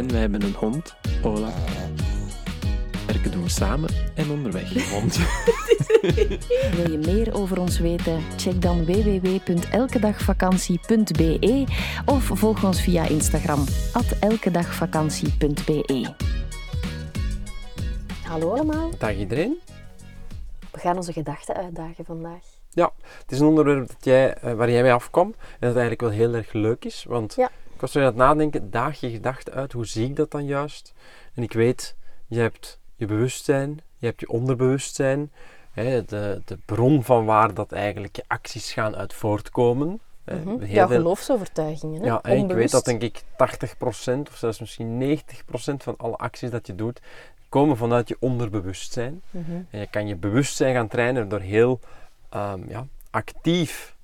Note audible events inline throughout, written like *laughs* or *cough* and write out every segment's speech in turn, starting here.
En wij hebben een hond, Ola. Werken doen we samen en onderweg. Hond. *laughs* Wil je meer over ons weten? Check dan www.elkedagvakantie.be of volg ons via Instagram, elkedagvakantie.be. Hallo allemaal, Dag iedereen. we gaan onze gedachten uitdagen vandaag. Ja, het is een onderwerp dat jij, eh, waar jij mee afkomt en dat eigenlijk wel heel erg leuk is. Want Ja. Ik was zo aan het nadenken, daag je gedachten uit, hoe zie ik dat dan juist? En ik weet, je hebt je bewustzijn, je hebt je onderbewustzijn. Hè, de, de bron van waar dat eigenlijk je acties gaan uit voortkomen. Hè, Mhm. veel- geloofsovertuigingen, hè? Ja, en ik weet dat denk ik 80% of zelfs misschien 90% van alle acties dat je doet, komen vanuit je onderbewustzijn. Mhm. En je kan je bewustzijn gaan trainen door heel ehm, ja, actief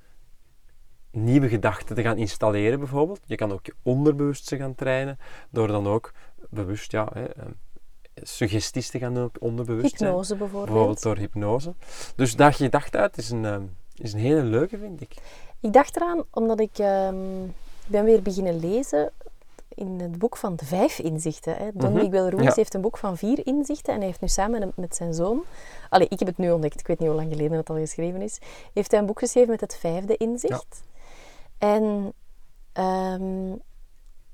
nieuwe gedachten te gaan installeren bijvoorbeeld. Je kan ook je onderbewustzijn gaan trainen door dan ook bewust ja, hè, ehm, suggesties te gaan doen op onderbewustzijn. Hypnose bijvoorbeeld. Bijvoorbeeld door hypnose. Dus daag je gedachten uit is een, ehm, is een hele leuke, vind ik. Ik dacht eraan omdat ik ehm, ben weer beginnen lezen in het boek van de vijf inzichten. Hè. Don Mhm. Miguel Ruiz Ja. heeft een boek van vier inzichten en hij heeft nu samen met zijn zoon, allee, ik heb het nu ontdekt, ik weet niet hoe lang geleden het al geschreven is, heeft hij een boek geschreven met het vijfde inzicht. En ehm,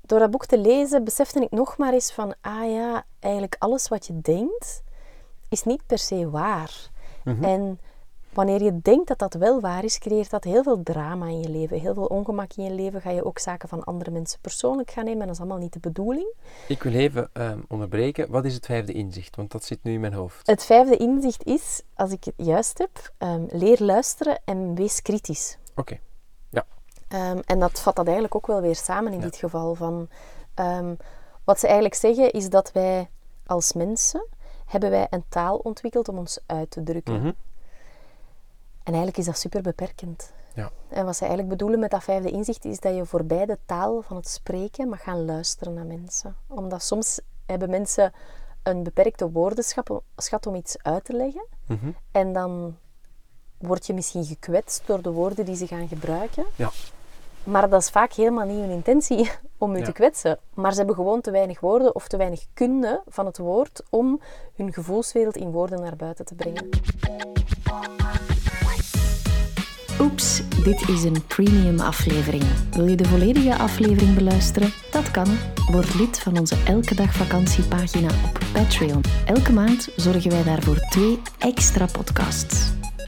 door dat boek te lezen besefte ik nog maar eens van, ah ja, eigenlijk alles wat je denkt is niet per se waar. Mhm. En wanneer je denkt dat dat wel waar is, creëert dat heel veel drama in je leven, heel veel ongemak in je leven. Ga je ook zaken van andere mensen persoonlijk gaan nemen en dat is allemaal niet de bedoeling. Ik wil even ehm, onderbreken. Wat is het vijfde inzicht? Want dat zit nu in mijn hoofd. Het vijfde inzicht is, als ik het juist heb, ehm, leer luisteren en wees kritisch. Oké. Ehm, en dat vat dat eigenlijk ook wel weer samen in Ja. dit geval. Van, ehm, wat ze eigenlijk zeggen is dat wij als mensen hebben wij een taal ontwikkeld om ons uit te drukken. Mhm. En eigenlijk is dat super beperkend. Ja. En wat ze eigenlijk bedoelen met dat vijfde inzicht is dat je voorbij de taal van het spreken mag gaan luisteren naar mensen. Omdat soms hebben mensen een beperkte woordenschat schat om iets uit te leggen. Mhm. En dan word je misschien gekwetst door de woorden die ze gaan gebruiken. Ja. Maar dat is vaak helemaal niet hun intentie *laughs* om u Ja. te kwetsen. Maar ze hebben gewoon te weinig woorden of te weinig kunde van het woord om hun gevoelswereld in woorden naar buiten te brengen. Oeps, dit is een premium aflevering. Wil je de volledige aflevering beluisteren? Dat kan. Word lid van onze Elke Dag Vakantiepagina op Patreon. Elke maand zorgen wij daarvoor twee extra podcasts.